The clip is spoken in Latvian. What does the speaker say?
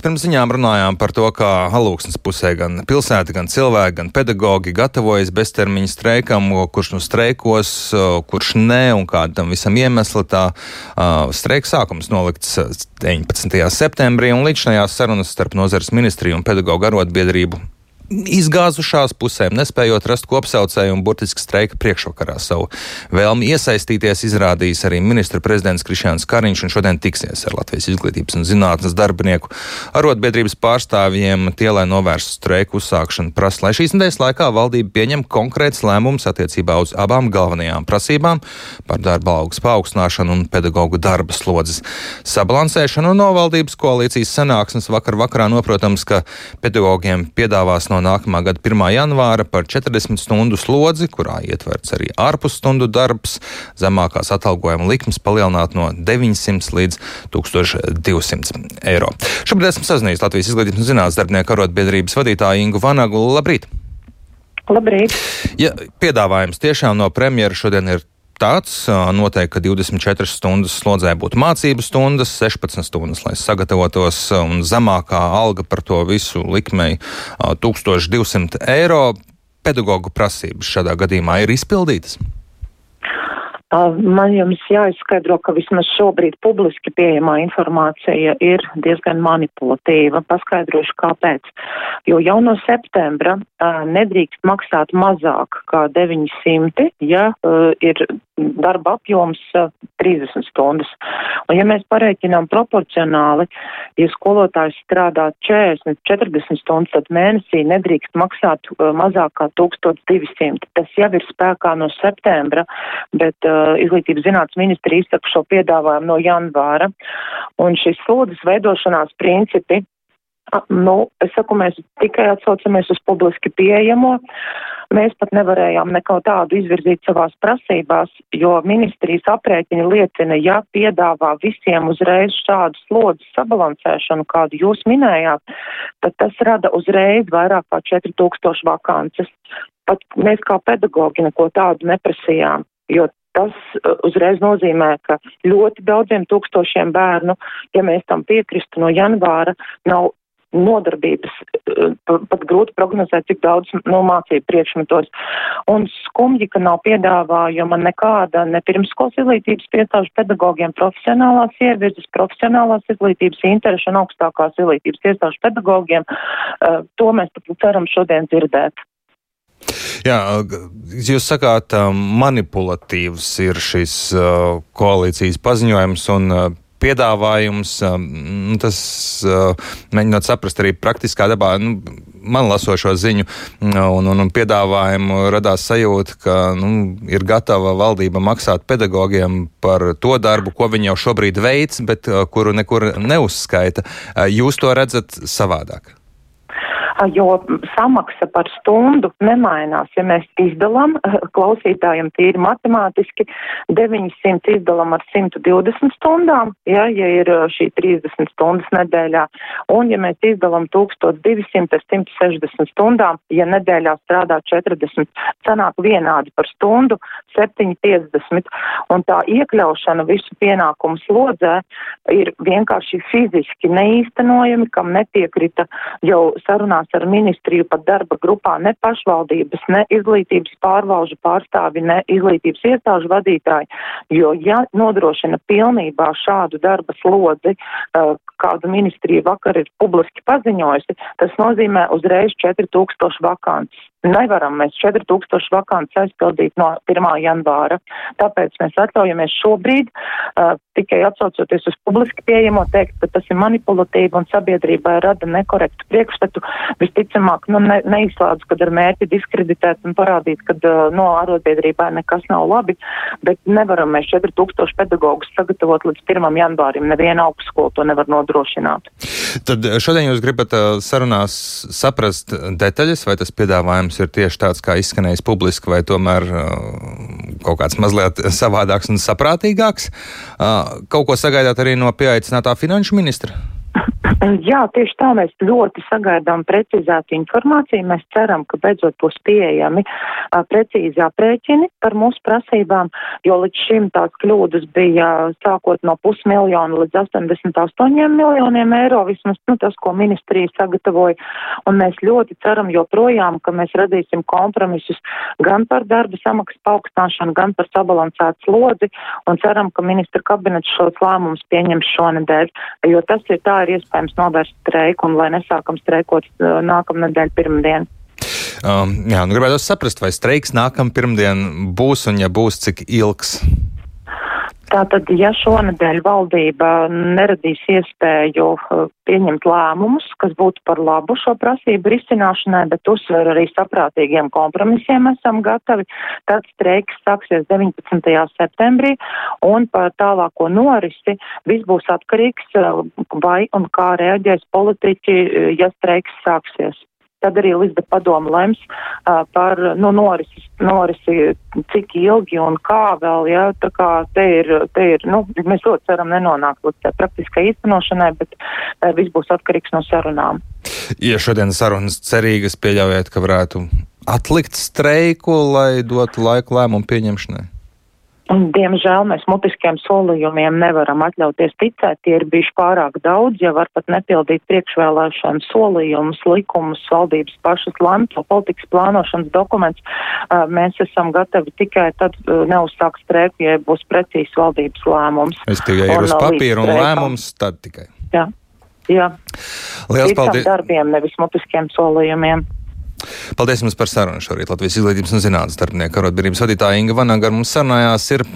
Pirms ziņām runājām par to, kā halūksnes pusē gan pilsēta, gan cilvēki, gan pedagoģi gatavojas beztermiņa streikam, kurš nu streikos, kurš nē un kāda tam visam iemesla. Tā uh, streika sākums nolikts 19. septembrī un līdzinājās sarunas starp nozares ministriju un pedagoģu arotbiedrību izgāzušās pusēm, nespējot rast kopsaucēju un burtiski streika priekšvakarā savu vēlmi iesaistīties, izrādījis arī ministra prezidents Krišjāns Kariņš un šodien tiksies ar Latvijas izglītības un zinātnes darbinieku arotbiedrības pārstāvjiem, tie, lai novērstu streiku uzsākšanu, prasa, lai šīs nedēļas laikā valdība pieņem konkrēts lēmums attiecībā uz abām galvenajām prasībām par darba algas paaugstināšanu un pedagoģu darba slodzes sabalansēšanu. No valdības koalīcijas sanāksmes vakar vakarā noprotams, ka pedagogiem piedāvās no nākamā gada 1. janvāra par 40 stundu slodzi, kurā ietverts arī ārpusstundu darbs, zemākās atalgojuma likmes palielināt no 900 līdz 1200 eiro. Šobrīd esmu sazinājies Latvijas izglītības un zinātnes darbinieku arotbiedrības vadītāju Ingu Vanagu. Labrīt! Labrīt! Ja, piedāvājums tiešām no premjera šodien ir tāds. Noteikti, ka 24 stundas slodzē būtu mācību stundas, 16 stundas, lai sagatavotos, un zemākā alga par to visu likmei 1200 eiro. Pedagoģu prasības šādā gadījumā ir izpildītas. Man jums jāizskaidro, ka vismaz šobrīd publiski pieejamā informācija ir diezgan manipulatīva. Paskaidrošu, kāpēc. Jo jau no septembra nedrīkst maksāt mazāk kā 900, ja ir darba apjoms 30 stundas. Un ja mēs pareiķinām proporcionāli, ja skolotājs strādā 40, 40 stundas, tad mēnesī nedrīkst maksāt mazāk kā 1200. Tas jau ir spēkā no septembra, bet uh, izglītības zinātnes ministri izsaka šo piedāvājumu no janvāra. Un šis slodzes veidošanās principi, nu, es saku, mēs tikai atsaucamies uz publiski pieejamo. Mēs pat nevarējām neko tādu izvirzīt savās prasībās, jo ministrijas aprēķini liecina, ja piedāvā visiem uzreiz šādu slodzes sabalansēšanu, kādu jūs minējāt, tad tas rada uzreiz vairāk kā 4000 vakances. Pat mēs kā pedagogi neko tādu neprasījām, jo Tas uh, uzreiz nozīmē, ka ļoti daudziem tūkstošiem bērnu, ja mēs tam piekristu no janvāra, nav nodarbības, uh, pat grūti prognozēt, cik daudz no mācību priekšmetos. Un skumji, ka nav piedāvājuma nekāda ne pirmskolas izglītības piestāžu pedagogiem profesionālās ievirzes, profesionālās izglītības interešu un augstākās izglītības iestāžu pedagogiem. Uh, to mēs pat ceram šodien dzirdēt. Jā, jūs sakāt, manipulatīvs ir šis koalīcijas paziņojums un piedāvājums. Nu, tas mēģinot saprast arī praktiskā dabā. Nu, man lasot šo ziņu un, un, un piedāvājumu, radās sajūta, ka nu, ir gatava valdība maksāt pedagogiem par to darbu, ko viņi jau šobrīd veic, bet kuru nekur neuzskaita. Jūs to redzat savādāk? Jo samaksa par stundu nemainās. Ja mēs izdalām klausītājiem tīri matemātiski 900 izdalām ar 120 stundām, ja, ja ir šī 30 stundas nedēļā, un ja mēs izdalām 1200 ar 160 stundām, ja nedēļā strādā 40, sanāk vienādi par stundu 750, un tā iekļaušana visu pienākumu slodzē ir vienkārši fiziski neīstenojami, kam nepiekrita jau sarunās ar ministriju pat darba grupā ne pašvaldības, ne izglītības pārvalžu pārstāvi, ne izglītības iestāžu vadītāji, jo ja nodrošina pilnībā šādu darba slodzi, uh, kādu ministrija vakar ir publiski paziņojusi, tas nozīmē uzreiz 4000 vakants. Nevaram mēs 4000 vakants aizpildīt no 1. janvāra, tāpēc mēs atļaujamies šobrīd uh, tikai atsaucoties uz publiski pieejamo teikt, ka tas ir manipulatīvi un sabiedrībai rada nekorektu priekšstatu. Visticamāk, nu, ne, neizslēdz, kad ar mērķi diskreditēt un parādīt, ka uh, no arotbiedrībai nekas nav labi, bet nevaram mēs 4000 pedagogus sagatavot līdz 1. janvārim. Neviena augstskola to nevar nodrošināt. Tad šodien jūs gribat uh, sarunās saprast detaļas, vai tas piedāvājums jautājums ir tieši tāds, kā izskanējis publiski, vai tomēr uh, kaut kāds mazliet savādāks un saprātīgāks. Uh, kaut ko sagaidāt arī no pieaicinātā finanšu ministra? Jā, tieši tā mēs ļoti sagaidām precizētu informāciju. Mēs ceram, ka beidzot būs pieejami a, precīzi aprēķini par mūsu prasībām, jo līdz šim tās kļūdas bija sākot no pusmiljona līdz 88 miljoniem eiro, vismaz nu, tas, ko ministrija sagatavoja. Un mēs ļoti ceram joprojām, ka mēs radīsim kompromisus gan par darba samaksas paaugstināšanu, gan par sabalansētu slodzi un ceram, ka ministra kabinets šos lēmumus pieņems šonedēļ, jo tas ir tā ir iespējams novērst streiku un lai nesākam streikot uh, nākamnedēļ pirmdien. Um, jā, nu gribētu saprast, vai streiks nākamā pirmdiena būs un ja būs, cik ilgs. Tātad, ja šonadēļ valdība neradīs iespēju uh, pieņemt lēmumus, kas būtu par labu šo prasību risināšanai, bet uzsver arī saprātīgiem kompromisiem esam gatavi, tad streiks sāksies 19. septembrī un par tālāko norisi viss būs atkarīgs, uh, vai un kā reaģēs politiķi, uh, ja streiks sāksies tad arī Līsda padoma lems uh, par nu, norisi, norisi, cik ilgi un kā vēl, jā, tā kā te ir, te ir, nu, mēs ļoti ceram nenonākt līdz tā praktiskai īstenošanai, bet uh, viss būs atkarīgs no sarunām. Ja šodien sarunas cerīgas pieļaujat, ka varētu atlikt streiku, lai dotu laiku lēmumu pieņemšanai? Un, diemžēl mēs mutiskiem solījumiem nevaram atļauties ticēt, tie ir bijuši pārāk daudz, ja var pat nepildīt priekšvēlēšanu solījumus, likumus, valdības pašas lemto politikas plānošanas dokumentus. Mēs esam gatavi tikai tad neuzsākt streiku, ja būs precīzs valdības lēmums. Es tikai ir uz papīra un lēmums, tad tikai. Jā. Jā. Liels paldies! Darbiem, nevis mutiskiem solījumiem. Paldies jums par sarunu šorīt. Latvijas izglītības un zinātnes darbinieku arotbiedrības vadītāja Inga Vanaga ar mums sarunājās. Ir